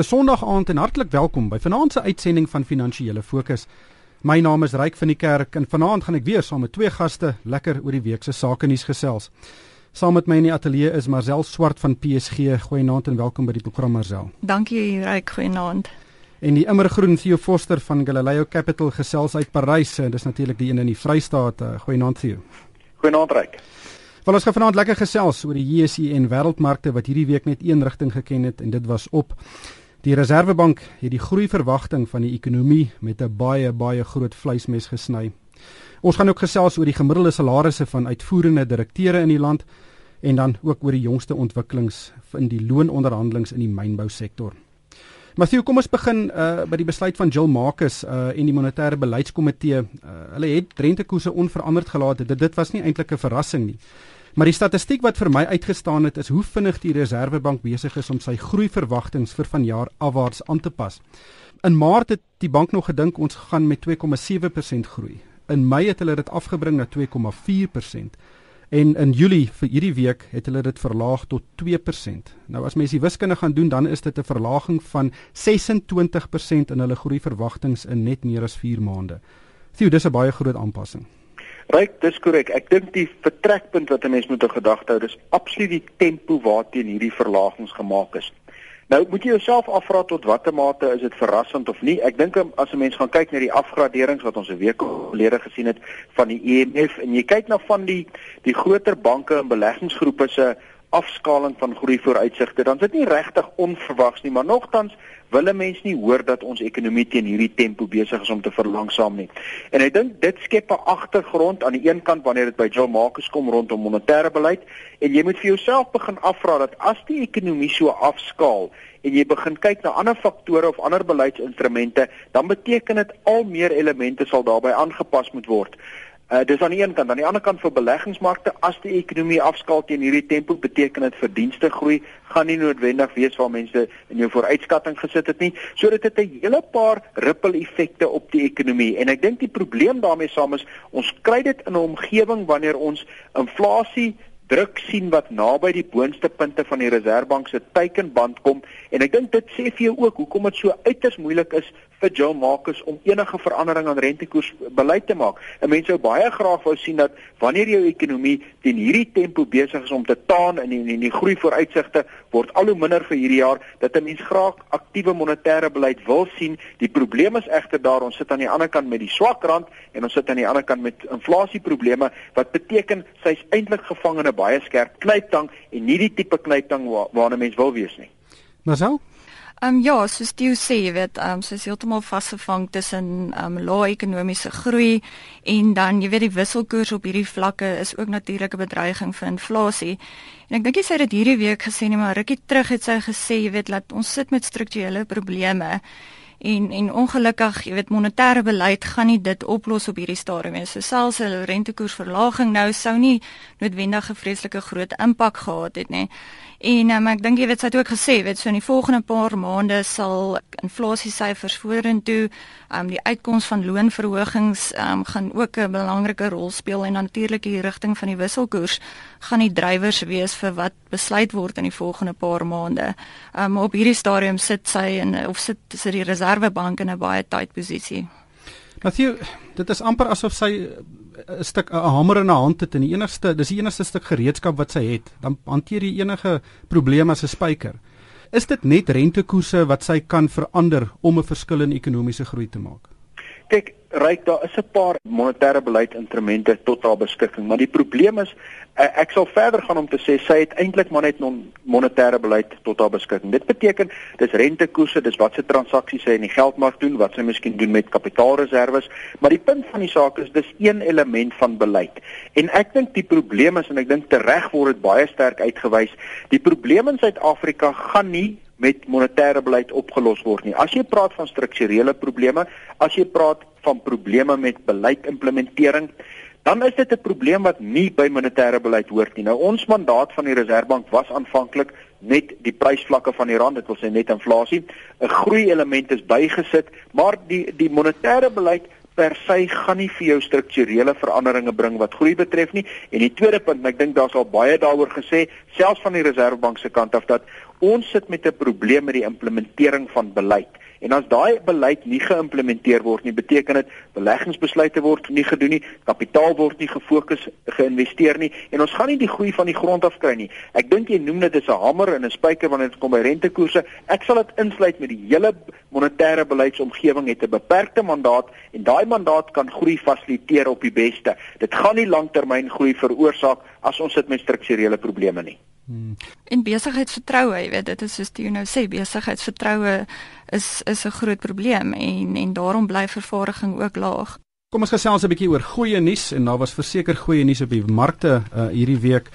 Dis Sondag aand en hartlik welkom by vanaand se uitsending van Finansiële Fokus. My naam is Ryk van die Kerk en vanaand gaan ek weer saam met twee gaste lekker oor die week se sake nuus gesels. Saam met my in die ateljee is Marcel Swart van PSG. Goeienaand en welkom by die program Marcel. Dankie Ryk, goeienaand. En die immergroen Theo Foster van Galileo Capital gesels uit Parys en dis natuurlik die een in die Vrystaat. Goeienaand Theo. Goeienaand Ryk. Wel ons gaan vanaand lekker gesels oor die JSE en wêreldmarkte wat hierdie week net een rigting geken het en dit was op. Die Reserwebank het die groeiverwagting van die ekonomie met 'n baie baie groot vleismes gesny. Ons gaan ook gesels oor die gemiddelde salarisse van uitvoerende direkteure in die land en dan ook oor die jongste ontwikkelings in die loononderhandelinge in die mynbousektor. Matthew, kom ons begin uh, by die besluit van Jill Marcus uh, en die monetêre beleidskomitee. Uh, hulle het rentekoerse onveranderd gelaat. Dit dit was nie eintlik 'n verrassing nie. Maar die statistiek wat vir my uitgestaan het is hoe vinnig die Reserwebank besig is om sy groeiverwagtinge vir vanjaar afwaarts aan te pas. In Maart het die bank nog gedink ons gaan met 2,7% groei. In Mei het hulle dit afgebring na 2,4% en in Julie vir hierdie week het hulle dit verlaag tot 2%. Nou as mens die wiskunde gaan doen, dan is dit 'n verlaging van 26% in hulle groeiverwagtinge in net meer as 4 maande. Sien, dis 'n baie groot aanpassing. Ryk, dis korrek. Ek dink die vertrekpunt wat 'n mens moet in gedagte hou, dis absoluut die tempo waarteen hierdie verlagings gemaak is. Nou moet jy jouself afvra tot watter mate is dit verrassend of nie. Ek dink as 'n mens gaan kyk na die afgraderings wat ons 'n week gelede gesien het van die IMF e en jy kyk na van die die groter banke en beleggingsgroepe se afskaling van groei vooruitsigte, dan is dit nie regtig onverwags nie, maar nogtans wil 'n mens nie hoor dat ons ekonomie teen hierdie tempo besig is om te verlangsaam nie. En ek dink dit skep 'n agtergrond aan die een kant wanneer dit by Joe Marcus kom rondom monetêre beleid en jy moet vir jouself begin afvra dat as die ekonomie so afskaal en jy begin kyk na ander faktore of ander beleidsinstrumente, dan beteken dit al meer elemente sal daarbey aangepas moet word. Uh, dis aan die een kant, aan die ander kant vir beleggingsmarkte as die ekonomie afskaal teen hierdie tempo beteken dit verdienste groei gaan nie noodwendig wees waar mense in jou vooruitskatting gesit het nie. So dit het 'n hele paar ripple effekte op die ekonomie. En ek dink die probleem daarmee saam is ons kry dit in 'n omgewing wanneer ons inflasie druk sien wat naby die boonste punte van die Reserwebank se teikenband kom. En ek dink dit sê vir jou ook hoekom dit so uiters moeilik is vir Joe Marcus om enige verandering aan rentekoers beleid te maak. 'n Mens sou baie graag wou sien dat wanneer jou ekonomie teen hierdie tempo besig is om te taan en die, die, die groei vooruitsigte word al hoe minder vir hierdie jaar, dat 'n mens graag aktiewe monetêre beleid wil sien. Die probleem is egter daar ons sit aan die ander kant met die swak rand en ons sit aan die ander kant met inflasieprobleme wat beteken sy's eintlik gevang in 'n baie skerp knyptang en nie die tipe knyptang waar, waarna mens wil wees nie. Sou Ehm um, ja, soos jy sê, jy weet, ehm um, soos heeltemal vasgevang tussen ehm um, lae ekonomiese groei en dan jy weet die wisselkoers op hierdie vlakke is ook natuurlik 'n bedreiging vir inflasie. En ek dink jy sê dit hierdie week gesê nie, maar rukkie terug het sy gesê, jy weet, dat ons sit met strukturele probleme en en ongelukkig, jy weet, monetêre beleid gaan nie dit oplos op hierdie stadium nie. So selfs 'n rentekoersverlaging nou sou nie noodwendig 'n vreeslike groot impak gehad het nie. En um, ek dink jy weet sy het ook gesê weet so in die volgende paar maande sal inflasie syfers vorentoe, ehm um, die uitkoms van loonverhogings ehm um, gaan ook 'n belangrike rol speel en natuurlik die rigting van die wisselkoers gaan die drywers wees vir wat besluit word in die volgende paar maande. Ehm um, op hierdie stadium sit sy in of sit sit die Reserwebank in 'n baie tight posisie. Matthew, dit is amper asof sy 'n stuk 'n hamer in haar hand het en die enigste dis die enigste stuk gereedskap wat sy het, dan hanteer jy enige probleem as 'n spyker. Is dit net rentekoerse wat sy kan verander om 'n verskil in ekonomiese groei te maak? Kyk, ryk daar is 'n paar monetêre beleidsinstrumente tot haar beskikking, maar die probleem is eh, ek sal verder gaan om te sê sy het eintlik maar net monetêre beleid tot haar beskikking. Dit beteken dis rentekoerse, dis wat se transaksies sy in die geldmark doen, wat sy miskien doen met kapitaalreserwes, maar die punt van die saak is dis een element van beleid. En ek dink die probleem is en ek dink tereg word dit baie sterk uitgewys, die probleem in Suid-Afrika gaan nie met monetêre beleid opgelos word nie. As jy praat van strukturele probleme, as jy praat van probleme met beleidimplementering, dan is dit 'n probleem wat nie by monetêre beleid hoort nie. Nou ons mandaat van die Reserwebank was aanvanklik net die prysvlakke van die rand, dit wil sê net inflasie. 'n Groei element is bygesit, maar die die monetêre beleid per se gaan nie vir jou strukturele veranderinge bring wat groei betref nie. En die tweede punt, ek dink daar's al baie daaroor gesê, selfs van die Reserwebank se kant af dat Ons sit met 'n probleem met die implementering van beleid. En as daai beleid nie geïmplementeer word nie, beteken dit beleggingsbesluite word nie gedoen nie, kapitaal word nie gefokus geïnvesteer nie en ons gaan nie die groei van die grond af kry nie. Ek dink jy noem dit 'n hamer en 'n spyker wanneer dit kom by rentekoerse. Ek sal dit insluit met die hele monetêre beleidsomgewing het 'n beperkte mandaat en daai mandaat kan groei fasiliteer op die beste. Dit gaan nie langtermyn groei veroorsaak as ons sit met strukturele probleme nie. Hmm. En besigheidsvertroue, jy weet, dit is soos jy nou sê, besigheidsvertroue is is 'n groot probleem en en daarom bly vervaardiging ook laag. Kom ons gesels 'n bietjie oor goeie nuus en daar was verseker goeie nuus op die markte uh, hierdie week.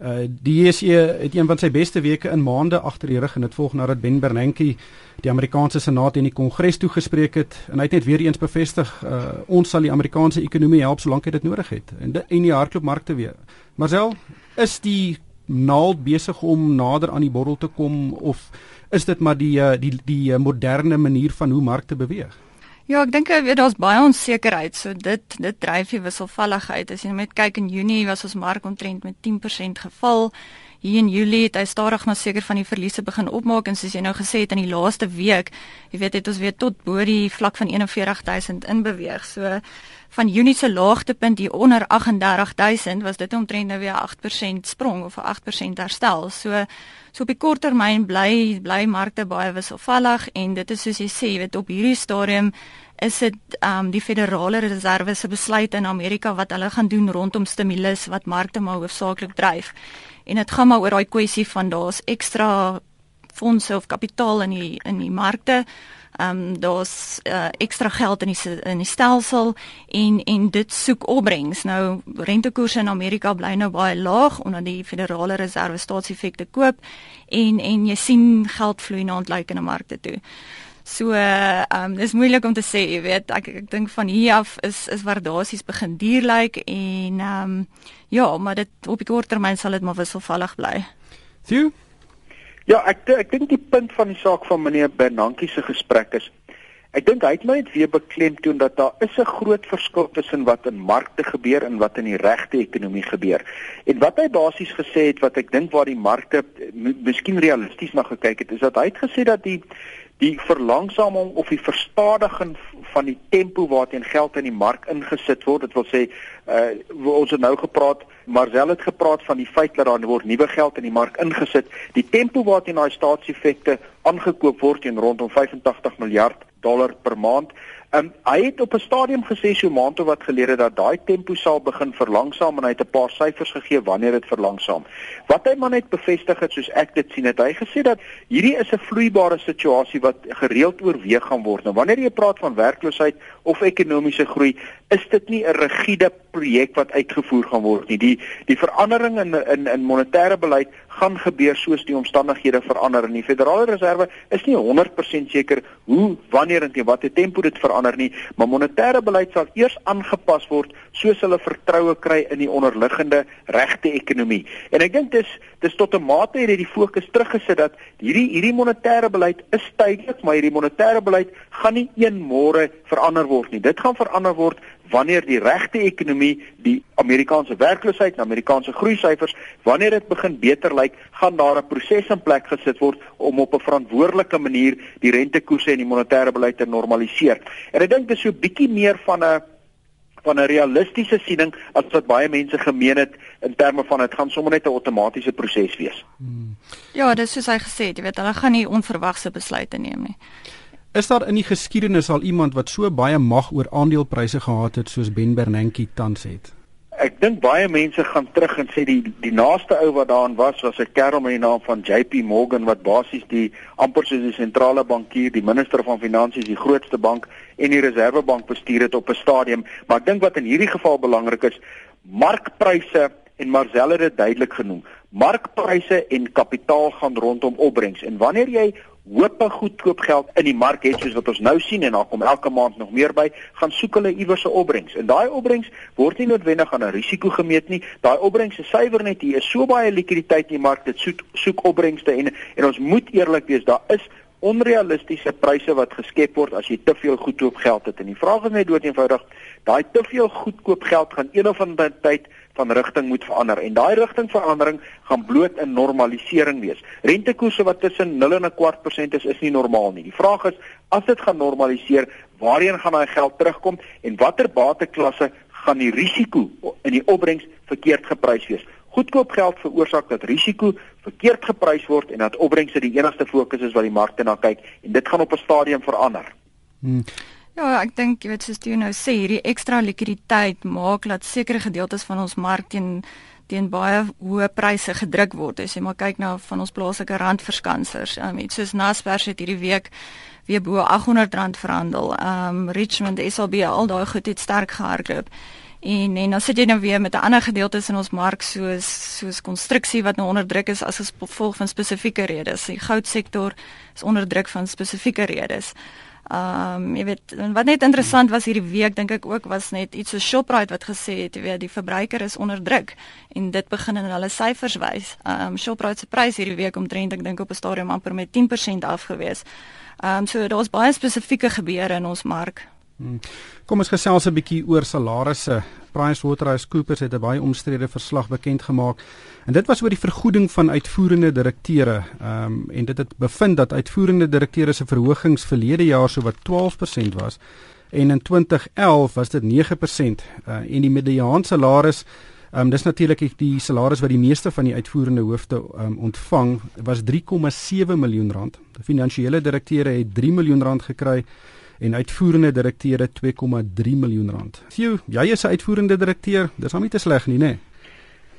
Uh, die JSE het een van sy beste weke in maande agter die rug en dit volg nadat Ben Bernanke die Amerikaanse Senaat en die Kongres toegespreek het en hy het net weer eens bevestig uh, ons sal die Amerikaanse ekonomie help solank hy dit nodig het en die, en die hardloopmarkte weer. Marcel, is die naald besig om nader aan die bottel te kom of is dit maar die eh, die die eh, moderne manier van hoe markte beweeg? Ja, ek dink jy weet daar's baie onsekerheid, so dit dit dryf die wisselvalligheid. As jy net kyk in Junie was ons mark omtrent met 10% geval. Hier in Julie het hy stadig maar seker van die verliese begin opmaak en soos jy nou gesê het in die laaste week, jy weet het ons weer tot bo die vlak van 41000 in beweeg. So van Junie se laagtepunt hier onder 38000 was dit omtrent nou weer 8% sprong of 8% herstel. So so op die kort termyn bly bly markte baie wisselvallig en dit is soos jy sê, weet op hierdie stadium is dit um die federale reserve se besluit in Amerika wat hulle gaan doen rondom stimulus wat markte maar hoofsaaklik dryf. En dit gaan maar oor daai kwessie van daar's ekstra fondse of kapitaal in die in die markte ehm um, daar's uh, ekstra geld in die in die stelsel en en dit soek opbrengs. Nou rentekoerse in Amerika bly nou baie laag omdat die Federale Reserve staatseffekte koop en en jy sien geld vloei na ontleikende markte toe. So ehm um, dis moeilik om te sê, jy weet, ek ek dink van hier af is is waardasies begin duur lyk like, en ehm um, ja, maar dit op die kort termyn sal dit maar wisselvallig bly. Sjoe. Ja, ek ek dink die punt van die saak van meneer Bernanke se gesprek is ek dink hy het my net weer beklemtoon dat daar is 'n groot verskil tussen wat in markte gebeur en wat in die regte ekonomie gebeur. En wat hy basies gesê het wat ek dink waar die markte miskien realisties na gekyk het, is dat hy het gesê dat die die verlangsaming of die verstadiging van die tempo waarteen geld in die mark ingesit word. Dit wil sê uh ons het nou gepraat, Marcel het gepraat van die feit dat daar word nuwe geld in die mark ingesit. Die tempo waarteen daai staatseffekte aangekoop word teen rondom 85 miljard dollar per maand. Um, hy het op 'n stadium gesê so maand of wat gelede dat daai tempo sal begin verlangsaam en hy het 'n paar syfers gegee wanneer dit verlangsaam. Wat hy maar net bevestig het soos ek dit sien, het hy gesê dat hierdie is 'n vloeibare situasie wat gereeld oorweeg gaan word. Nou wanneer jy praat van werkloosheid of ekonomiese groei, is dit nie 'n rigiede projek wat uitgevoer gaan word nie. Die die verandering in in in monetêre beleid gaan gebeur soos die omstandighede verander en die Federale Reserve is nie 100% seker hoe, wanneer en teen watter tempo dit verander nie, maar monetêre beleid sal eers aangepas word soos hulle vertroue kry in die onderliggende regte ekonomie. En ek dink dis dis tot 'n mate het dit die fokus teruggesit dat hierdie hierdie monetêre beleid is tydelik, maar hierdie monetêre beleid gaan nie een môre verander word nie. Dit gaan verander word wanneer die regte ekonomie, die Amerikaanse werkloosheid en Amerikaanse groei syfers, wanneer dit begin beter lyk, gaan daar 'n proses in plek gesit word om op 'n verantwoordelike manier die rentekoerse en die monetêre beleid te normaliseer. En ek dink dis so bietjie meer van 'n van 'n realistiese siening as wat baie mense gemeen het in terme van dit gaan sommer net 'n outomatiese proses wees. Hmm. Ja, dis soos hy gesê het, jy weet, hulle gaan nie onverwagse besluite neem nie. Is daar in die geskiedenis al iemand wat so baie mag oor aandelepryse gehad het soos Ben Bernanke tans het? Ek dink baie mense gaan terug en sê die die naaste ou wat daarin was was 'n kerel met die naam van JP Morgan wat basies die amper soos die sentrale bankier, die minister van finansies, die grootste bank en die reservebank bestuur het op 'n stadium, maar ek dink wat in hierdie geval belangrik is, markpryse en Marcel het dit duidelik genoem. Markpryse en kapitaal gaan rondom opbrengs en wanneer jy hoope goedkoop geld in die mark het soos wat ons nou sien en daar kom elke maand nog meer by, gaan soek hulle iewers 'n opbrengs. En daai opbrengs word nie noodwendig aan 'n risiko gemeet nie. Daai opbrengs is suiwer net hier is so baie likwiditeit in die mark dit soek soek opbrengste en en ons moet eerlik wees, daar is onrealistiese pryse wat geskep word as jy te veel goedkoop geld het. En die vraag is net dood eenvoudig, daai te veel goedkoop geld gaan een of ander tyd van rigting moet verander en daai rigtingverandering gaan bloot 'n normalisering wees. Rentekoerse wat tussen 0 en 'n kwart persent is, is nie normaal nie. Die vraag is, as dit gaan normaliseer, waarheen gaan daai geld terugkom en watter bateklasse gaan die risiko in die opbrengs verkeerd geprys wees? Goedkoop geld veroorsaak dat risiko verkeerd geprys word en dat opbrengs die enigste fokus is wat die markte na kyk en dit gaan op 'n stadium verander. Hmm. Ja, ek dink jy weet soos jy nou sê, hierdie ekstra likwiditeit maak dat sekere gedeeltes van ons mark teen teen baie hoë pryse gedruk word. As jy maar kyk na van ons plaaslike randverskansers, um, iets soos Naspers het hierdie week weer bo R800 verhandel. Um Richmond SLB al daai goed het sterk gehardloop. En en dan sit jy nou weer met 'n ander gedeeltes in ons mark soos soos konstruksie wat nou onder druk is as gevolg van spesifieke redes. Die goudsektor is onder druk van spesifieke redes. Ehm um, jy weet wat net interessant was hierdie week dink ek ook was net iets so Shoprite wat gesê het jy weet die verbruiker is onder druk en dit begin in hulle syfers wys. Ehm um, Shoprite se prys hierdie week omtrent ek dink op 'n stadium amper met 10% afgewees. Ehm um, so daar's baie spesifieke gebeure in ons mark. Hmm. Kom ons gesels 'n bietjie oor salarisse. PricewaterhouseCoopers het 'n baie omstrede verslag bekend gemaak. En dit was oor die vergoeding van uitvoerende direkteure. Ehm um, en dit het bevind dat uitvoerende direkteure se verhogings verlede jaar so wat 12% was en in 2011 was dit 9%. Uh, en die mediaan salaris Ehm um, dis natuurlik die salaris wat die meeste van die uitvoerende hoofde um, ontvang was 3,7 miljoen rand. Die finansiële direkteure het 3 miljoen rand gekry en uitvoerende direkteure 2,3 miljoen rand. Sjoe, jy is 'n uitvoerende direkteur, dis hom nie te sleg nie, né? Nee.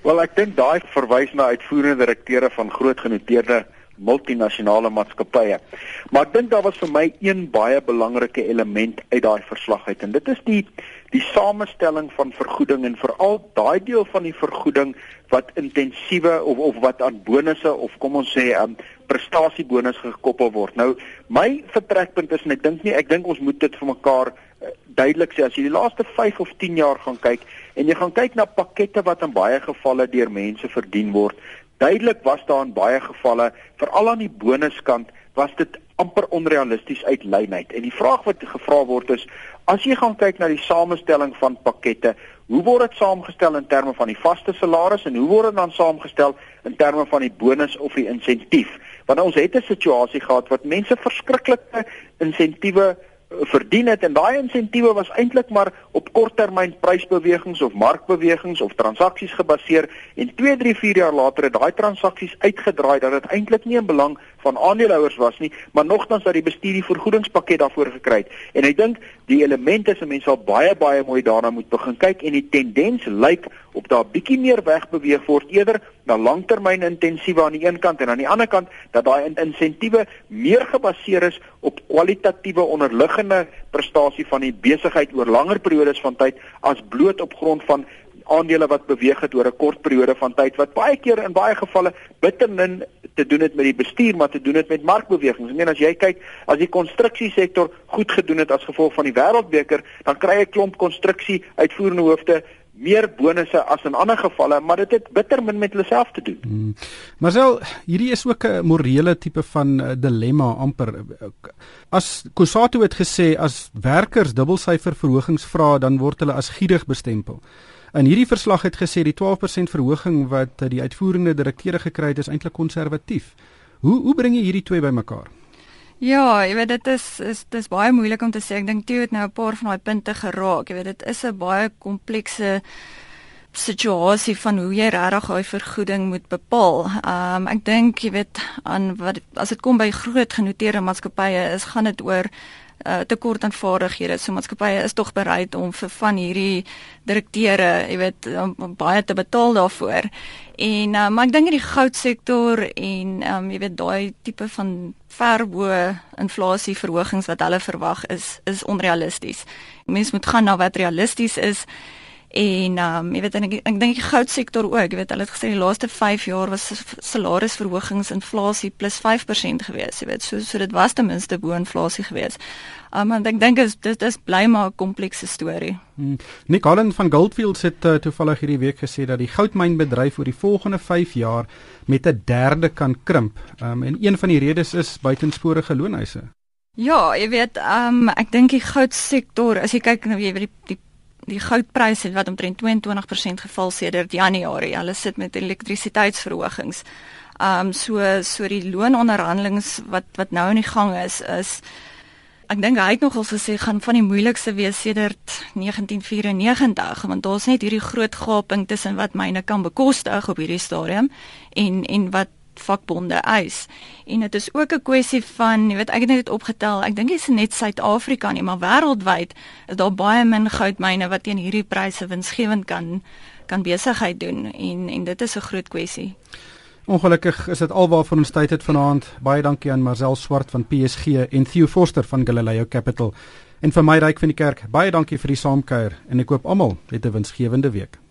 Wel, ek dink daai verwys na uitvoerende direkteure van groot genoteerde multinasjonale maatskappye. Maar ek dink daar was vir my een baie belangrike element uit daai verslag uit en dit is die die samestelling van vergoeding en veral daai deel van die vergoeding wat intensiewe of of wat aan bonusse of kom ons sê um, prestasiebonus gekoppel word. Nou my vertrekpunt is en ek dink nie ek dink ons moet dit vir mekaar uh, duidelik sê as jy die laaste 5 of 10 jaar gaan kyk en jy gaan kyk na pakkette wat in baie gevalle deur mense verdien word. Duidelik was daar in baie gevalle veral aan die bonuskant was dit amper onrealisties uit lyn uit. En die vraag wat gevra word is As jy gaan kyk na die samestelling van pakkette, hoe word dit saamgestel in terme van die vaste salaris en hoe word dit dan saamgestel in terme van die bonus of die insentief? Want ons het 'n situasie gehad wat mense verskriklike insentiewe verdien het en daai insentiewe was eintlik maar op korttermyn prysbewegings of markbewegings of transaksies gebaseer en 2, 3, 4 jaar later het daai transaksies uitgedraai dat dit eintlik nie in belang van aandeelhouers was nie, maar nogtans dat die bestuur die vergoedingspakket daarvoor gekry het. En ek dink die elemente se mense sal baie baie mooi daarna moet begin kyk en die tendens lyk op daar bietjie meer wegbeweeg word eerder na langtermyn intensiewe aan die een kant en aan die ander kant dat daai insentiewe meer gebaseer is op kwalitatiewe onderliggende prestasie van die besigheid oor langer periodes van tyd as bloot op grond van aandele wat beweeg het oor 'n kort periode van tyd wat baie keer in baie gevalle bittermin te doen het met die bestuur maar te doen het met markbewegings. Ek meen as jy kyk as die konstruksiesektor goed gedoen het as gevolg van die wêreldbeker, dan kry 'n klomp konstruksie uitvoerende hoofde meer bonusse as in ander gevalle, maar dit het bitter min met hulle self te doen. Hmm. Marcel, hierdie is ook 'n morele tipe van uh, dilemma amper. As Kusato het gesê as werkers dubbelsyfer verhogings vra, dan word hulle as gierig bestempel. In hierdie verslag het gesê die 12% verhoging wat die uitvoerende direkteure gekry het is eintlik konservatief. Hoe hoe bring jy hierdie twee bymekaar? Ja, jy weet dit is is dis baie moeilik om te sê. Ek dink Theo het nou 'n paar van daai punte geraak. Jy weet dit is 'n baie komplekse situasie van hoe jy regtig daai vergoeding moet bepaal. Ehm um, ek dink jy weet aan wat as dit kom by groot genoteerde maatskappye is gaan dit oor uh, tekort aan vaardighede. So maatskappye is tog bereid om vir van hierdie direkteure, jy weet, um, baie te betaal daarvoor. En uh, maar ek dink in die goudsektor en um, jy weet daai tipe van verbo inflasie verhogings wat hulle verwag is is onrealisties. Mense moet gaan na wat realisties is. En ehm um, jy weet en ek, ek dink die goudsektor ook, jy weet hulle het gesê die laaste 5 jaar was salarisverhogings inflasie plus 5% gewees, jy weet. So so dit was ten minste bo inflasie gewees. Um, en ek dink is dit is bly maar 'n komplekse storie. Hmm. Nick Allen van Goldfields het uh, toevallig hierdie week gesê dat die goudmynbedryf oor die volgende 5 jaar met 'n derde kan krimp. Um, en een van die redes is buitensporige loonhuise. Ja, jy weet, um, ek dink die goudsektor, as jy kyk nou jy weet die, die die goudprys het wat omtrent 22% geval sedert Januarie. Hulle sit met elektrisiteitsverhogings. Um so so die loononderhandelings wat wat nou in die gang is is ek dink hy het nogal gesê gaan van die moeilikste wees sedert 1994 want daar's net hierdie groot gaping tussen wat myne kan bekostig op hierdie stadium en en wat vakbonde eis. En dit is ook 'n kwessie van, jy weet, ek het net opgetel, ek dink dit is net Suid-Afrika nie, maar wêreldwyd is daar baie min goudmyne wat teen hierdie pryse winsgewend kan kan besigheid doen en en dit is 'n groot kwessie. Ongelukkig is dit alwaarvoor ons tyd het vanaand. Baie dankie aan Marcel Swart van PSG en Theo Forster van Galileo Capital. En vir my ryk van die kerk, baie dankie vir die saamkuier en ek hoop almal het 'n winsgewende week.